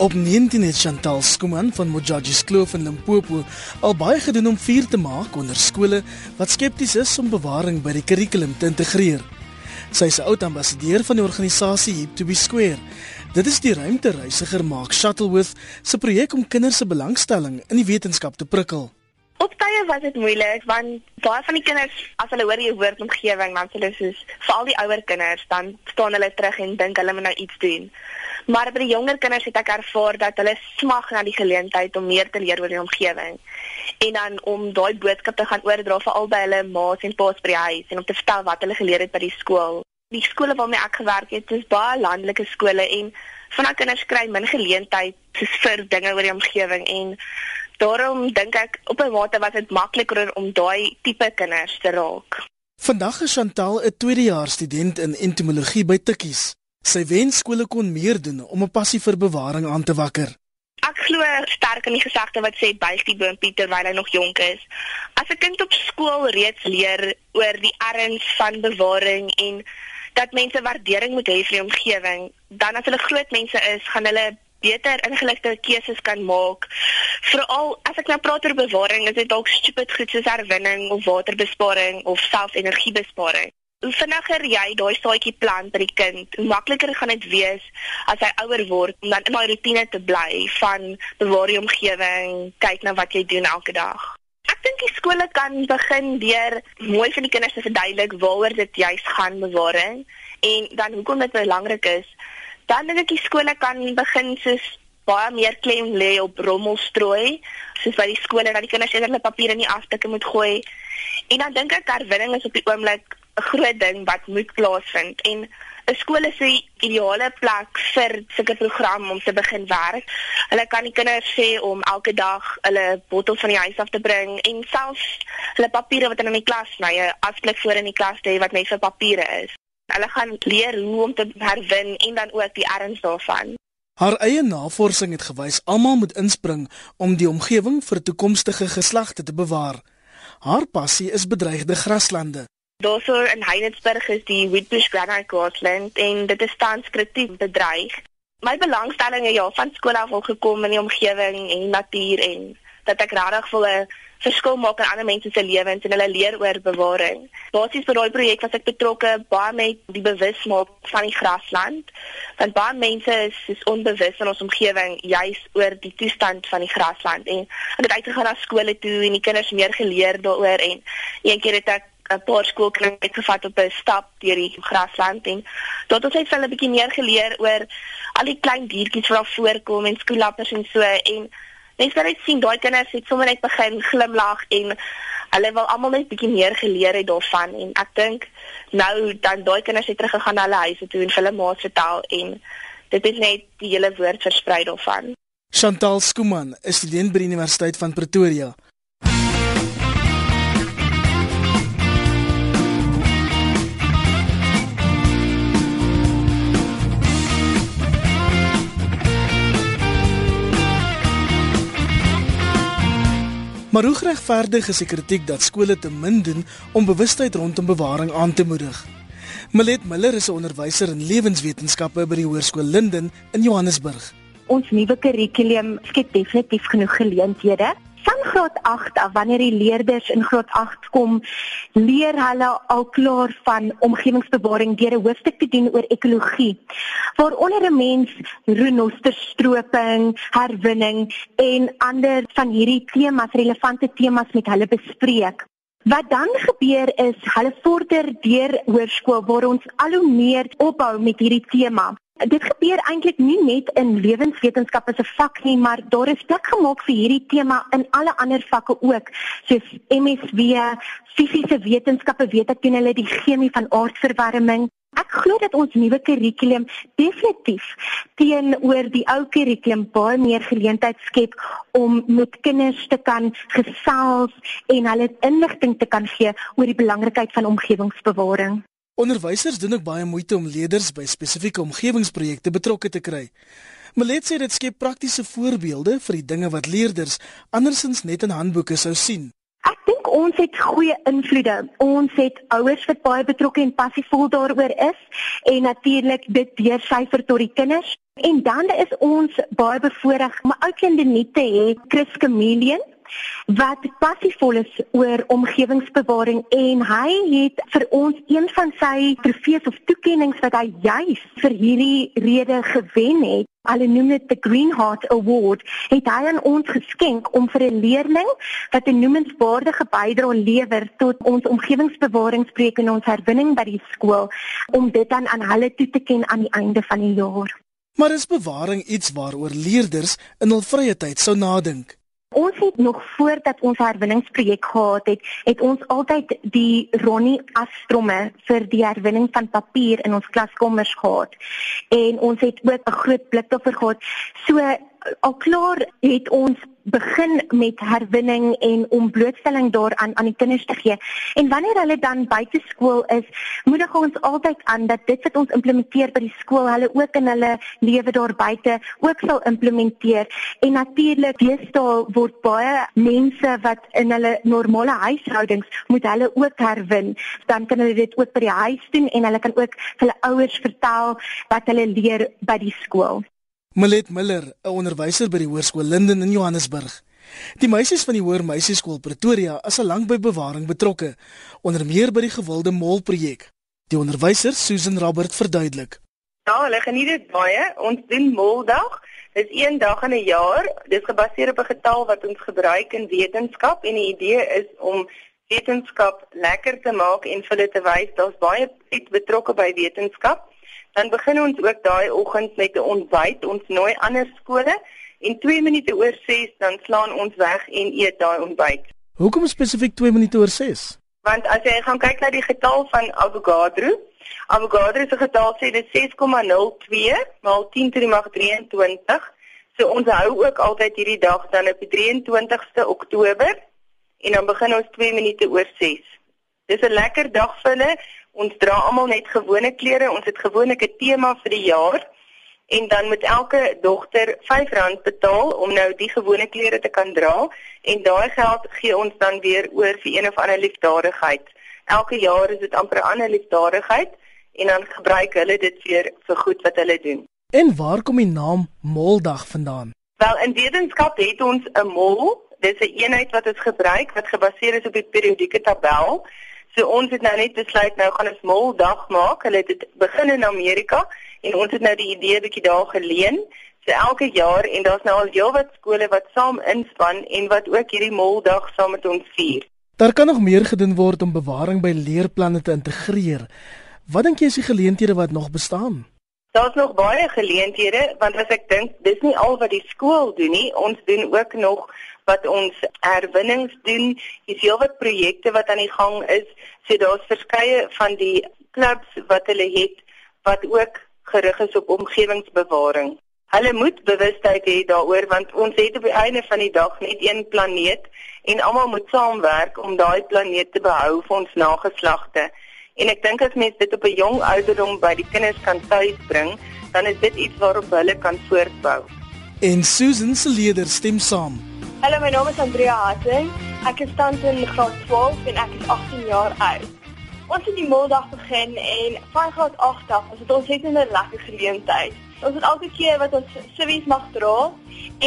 Op 19 het Chantal Skuman van Mojaji's Kloof in Limpopo al baie gedoen om vuur te maak onder skole wat skepties is om bewaring by die kurrikulum te integreer. Sy is 'n oud ambassadeur van die organisasie Hip to be Square. Dit is die ruimtereisiger Mark Shuttleworth se projek om kinders se belangstelling in die wetenskap te prikkel. Op tye was dit moeilik want baie van die kinders as hulle hoor die woord omgewing dan hulle soos veral die ouer kinders dan staan hulle terug en dink hulle moet nou iets doen. Maar by die jonger kinders het ek ervaar dat hulle smag na die geleentheid om meer te leer oor die omgewing en dan om daai boodskap te gaan oordra vir al by hulle ma's en pa's by die huis en om te vertel wat hulle geleer het by die skool. Die skole waarmee ek gewerk het, is baie landelike skole en van daai kinders kry min geleentheid vir dinge oor die omgewing en daarom dink ek op 'n mate was dit makliker om daai tipe kinders te raak. Vandag is Chantal 'n tweedejaars student in entomologie by Tikkies. Sy wens skole kon meer doen om 'n passie vir bewaring aan te wakker. Ek glo sterk in die gesegde wat sê buig die boontjie terwyl hy nog jonk is. As 'n kind op skool reeds leer oor die erns van bewaring en dat mense waardering moet hê vir die omgewing, dan as hulle groot mense is, gaan hulle beter ingeligte keuses kan maak. Veral as ek nou praat oor bewaring, is dit dalk stupid goed soos herwinning of waterbesparing of selfs energiebesparing hoe vinniger jy daai saadjie plant by die kind, hoe makliker gaan dit wees as hy ouer word om dan in daai rotine te bly van bewaar die omgewing, kyk na wat jy doen elke dag. Ek dink die skole kan begin deur mooi vir die kinders te verduidelik waaroor dit juis gaan bewaring en dan hoekom dit belangrik is. Dan dink ek die skole kan begin soos baie meer klem lê op rommelstrooi, soos by die skole dat die kinders eerder hulle papiere in die afdekke moet gooi. En dan dink ek herwinning is op die oomblik 'n groot ding wat moet plaasvind en 'n skool is 'n ideale plek vir sulke program om te begin werk. Hulle kan die kinders sê om elke dag hulle bottel van die huis af te bring en selfs hulle papiere wat hulle in die klas sny, 'n afsplek voor in die klas te hê wat net vir papiere is. Hulle gaan leer hoe om te herwin en dan ook die erns daarvan. Haar eie navorsing het gewys almal moet inspring om die omgewing vir toekomstige geslagte te bewaar. Haar passie is bedreigde graslande. Daarso in Heidelberg is die Witbush Granite Grassland en dit is tans kritiek bedreig. My belangstelling het ja van skool af al gekom in die omgewing en natuur en dat ek regtig wil 'n verskil maak in ander mense se lewens en hulle leer oor bewaring. Basies vir daai projek was ek betrokke baie met die bewusmaak van die grasland. Want baie mense is, is onbewus in ons omgewing juis oor die toestand van die grasland en ek het uitgegaan na skole toe en die kinders meer geleer daaroor en een keer het ek 'n paar skoolkinders uitgevat op 'n stap deur die grasland en tot ons het hulle 'n bietjie meer geleer oor al die klein diertjies wat daar voorkom en skoolappers en so en mens kan net sien daai kinders het sommer net begin glimlag en hulle wil almal net bietjie meer geleer het daarvan en ek dink nou dan daai kinders het teruggegaan na hulle huise toe en vir hulle maats vertel en dit het net die hele woord versprei daarvan. Chantal Skuman is student by die Universiteit van Pretoria Maar hoe regverdig is die kritiek dat skole te min doen om bewustheid rondom bewaring aan te moedig? Malet Miller is 'n onderwyser in lewenswetenskappe by die Hoërskool Linden in Johannesburg. Ons nuwe kurrikulum skep definitief genoeg geleenthede van graad 8 af wanneer die leerders in graad 8 kom leer hulle al klaar van omgewingsbewaring deur 'n hoofstuk te doen oor ekologie waaronder 'n mens renosterstroping, herwinning en ander van hierdie temas relevante temas met hulle bespreek. Wat dan gebeur is hulle vorder deur hoërskool waar ons al hoe meer opbou met hierdie tema dit gebeur eintlik nie net in lewenswetenskappe se vak nie, maar daar is plek gemaak vir hierdie tema in alle ander vakke ook, soos MSW, fisiese wetenskappe, weet ek doen hulle die chemie van aardverwarming. Ek glo dat ons nuwe kurrikulum definitief teenoor die ou kurrikulum baie meer geleentheid skep om met kinders te kan gesels en hulle inligting te kan gee oor die belangrikheid van omgewingsbewaring. Onderwysers doen ook baie moeite om leerders by spesifieke omgewingsprojekte betrokke te kry. Malet sê dit skep praktiese voorbeelde vir die dinge wat leerders andersins net in handboeke sou sien. Ek dink ons het goeie invloede. Ons het ouers wat baie betrokke en passievol daaroor is en natuurlik dit deursyfer tot die kinders. En dan is ons baie bevoorreg om 'n ou kindernette te hê, Chris Chameleon wat passievol is oor omgewingsbewaring en hy het vir ons een van sy trofees of toekenninge wat hy juis vir hierdie rede gewen het. Hulle noem dit the Green Heart Award. Het hy aan ons geskenk om vir 'n leerling wat 'n noemenswaardige bydrae lewer tot ons omgewingsbewaringspreek en ons herwinning by die skool om dit dan aan hulle toe te ken aan die einde van die jaar. Maar is bewaring iets waaroor leerders in hul vrye tyd sou nadink? Ons het nog voordat ons herwinningsprojek gehad het, het ons altyd die Ronnie Astromme vir die herwinning van papier in ons klaskamer gehad. En ons het ook 'n groot blikdoffer gehad. So al klaar het ons begin met herwinning en om blootstelling daaraan aan die kinders te gee. En wanneer hulle dan buite skool is, moedig ons altyd aan dat dit wat ons implementeer by die skool, hulle ook in hulle lewe daar buite ook sal implementeer. En natuurlik, deesdae word baie mense wat in hulle normale huishoudings moet hulle ook herwin. Dan kan hulle dit ook by die huis doen en hulle kan ook vir hulle ouers vertel wat hulle leer by die skool. Malet Miller, 'n onderwyser by die Hoërskool Linden in Johannesburg. Die meisies van die Hoër Meisieskool Pretoria is al lank by bewaring betrokke, onder meer by die gewilde molprojek. Die onderwyser, Susan Robert, verduidelik. Ja, hulle geniet dit baie. Ons doen moldag. Dit is een dag in 'n jaar. Dit is gebaseer op 'n getal wat ons gebruik in wetenskap en die idee is om wetenskap lekker te maak en vir hulle te wys daar's baie iets betrokke by wetenskap. Dan begin ons ook daai oggend met 'n ontbyt. Ons nooi ander skole en 2 minute oor 6 dan slaan ons weg en eet daai ontbyt. Hoekom spesifiek 2 minute oor 6? Want as jy gaan kyk na die getal van Avogadro, Avogadro se getal sê dit 6,02 maal 10 to die mag 23. So ons hou ook altyd hierdie dag dan op die 23ste Oktober en dan begin ons 2 minute oor 6. Dis 'n lekker dag vir hulle Ons dra almal net gewone klere. Ons het gewoonlik 'n tema vir die jaar en dan moet elke dogter R5 betaal om nou die gewone klere te kan dra en daai geld gee ons dan weer oor vir een of ander liefdadigheid. Elke jaar is dit amper 'n ander liefdadigheid en dan gebruik hulle dit weer vir goed wat hulle doen. En waar kom die naam Moldag vandaan? Wel in wetenskap het ons 'n mol. Dit is 'n eenheid wat ons gebruik wat gebaseer is op die periodieke tabel. So ons het nou net besluit nou gaan ons mol dag maak. Hulle het dit begin in Amerika en ons het nou die idee bietjie daar geleen. So elke jaar en daar's nou al heelwat skole wat saam inspan en wat ook hierdie mol dag saam met ons vier. Daar kan nog meer gedoen word om bewaring by leerplanne te integreer. Wat dink jy is die geleenthede wat nog bestaan? Daar's nog baie geleenthede want as ek dink dis nie al wat die skool doen nie. Ons doen ook nog wat ons herwinnings doen. Hier's heelwat projekte wat aan die gang is. So daar's verskeie van die klubs wat hulle het wat ook gerig is op omgewingsbewaring. Hulle moet bewustheid hê daaroor want ons het op die einde van die dag net een planeet en almal moet saamwerk om daai planeet te behou vir ons nageslagte. En ek dink as mens dit op 'n jong ouderdom by die kinders kan tuisbring, dan is dit iets waarop hulle kan voortbou. En Susan se leerders stem saam. Hallo, my naam is Andrea Hating. Ek is tans in graad 12 en ek is 18 jaar oud. Ons het die moldag begin en van graad 8 af, ons het ons het 'n lekker geleentheid. Ons het elke keer wat ons civies mag dra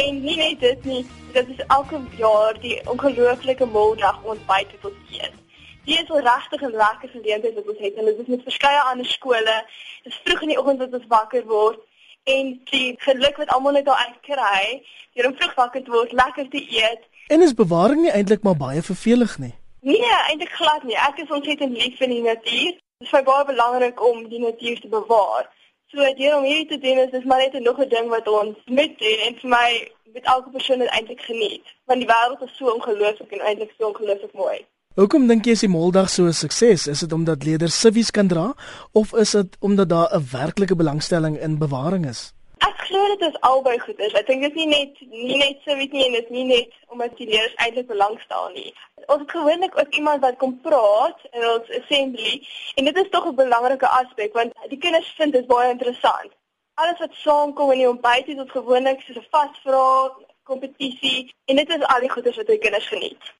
en nie net dit nie, dit is elke jaar die ongelooflike moldag ons buite tot eet. Dit is 'n regtig 'n lekker geleentheid wat ons het en dit is met verskeie ander skole. Dit is vroeg in die oggend wat ons wakker word en die geluk wat almal net daar uitkry, deur om vroeg wakker te word, lekker te eet. En is bewaring nie eintlik maar baie vervelig nie? Nee, eintlik glad nie. Ek is ontsettend lief vir die natuur. Dit is vir baie belangrik om die natuur te bewaar. So deur om hierdie te doen is dis maar net 'n nog 'n ding wat ons moet doen en vir my met elke persoon dit eintlik geniet. Want die wêreld is so ongelooflik en eintlik so ongelooflik mooi. Hoekom dink jy is die Moldag so 'n sukses? Is dit omdat leerders civies kan dra of is dit omdat daar 'n werklike belangstelling in bewaring is? Ek glo dit is albei goed is. Ek dink dit is nie net nie net civies nie en dit is nie net omdat die leerders eintlik belangstel nie. Ons het gewoonlik ook iemand wat kom praat in ons assembly en dit is tog 'n belangrike aspek want die kinders vind dit baie interessant. Alles wat saamkom in die ontbyt is ons gewoonlik so 'n vasvra kompetisie en dit is al die goeders wat die kinders geniet.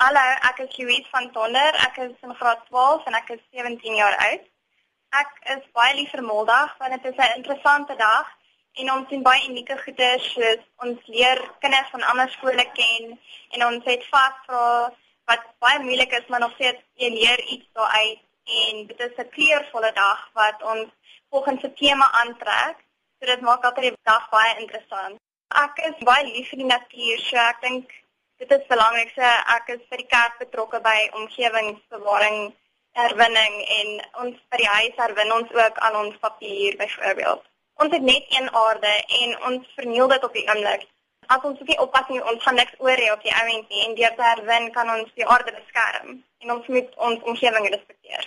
Hallo, ek is Louise van Tonder. Ek is in graad 12 en ek is 17 jaar oud. Ek is baie lief vir Moldag want dit is 'n interessante dag en ons sien baie unieke goeders soos ons leer kinders van ander skole ken en ons het vasvra wat baie moeilik is maar nog steeds jy leer iets daaruit en dit is 'n kleurvolle dag wat ons volgens 'n tema aantrek so dit maak altyd die dag baie interessant. Ek is baie lief vir die natuur so ek dink dit is belangrik so ek is vir die kerk betrokke by omgewingsbewaring herwinning en ons by die huis herwin ons ook aan ons papier byvoorbeeld. Ons het net een aarde en ons verniel dit op die oomblik. As ons nie oppas nie, ons gaan niks oor hê op die ouentjie en deur te herwin kan ons die aarde beskerm en ons moet ons omgewing respekteer.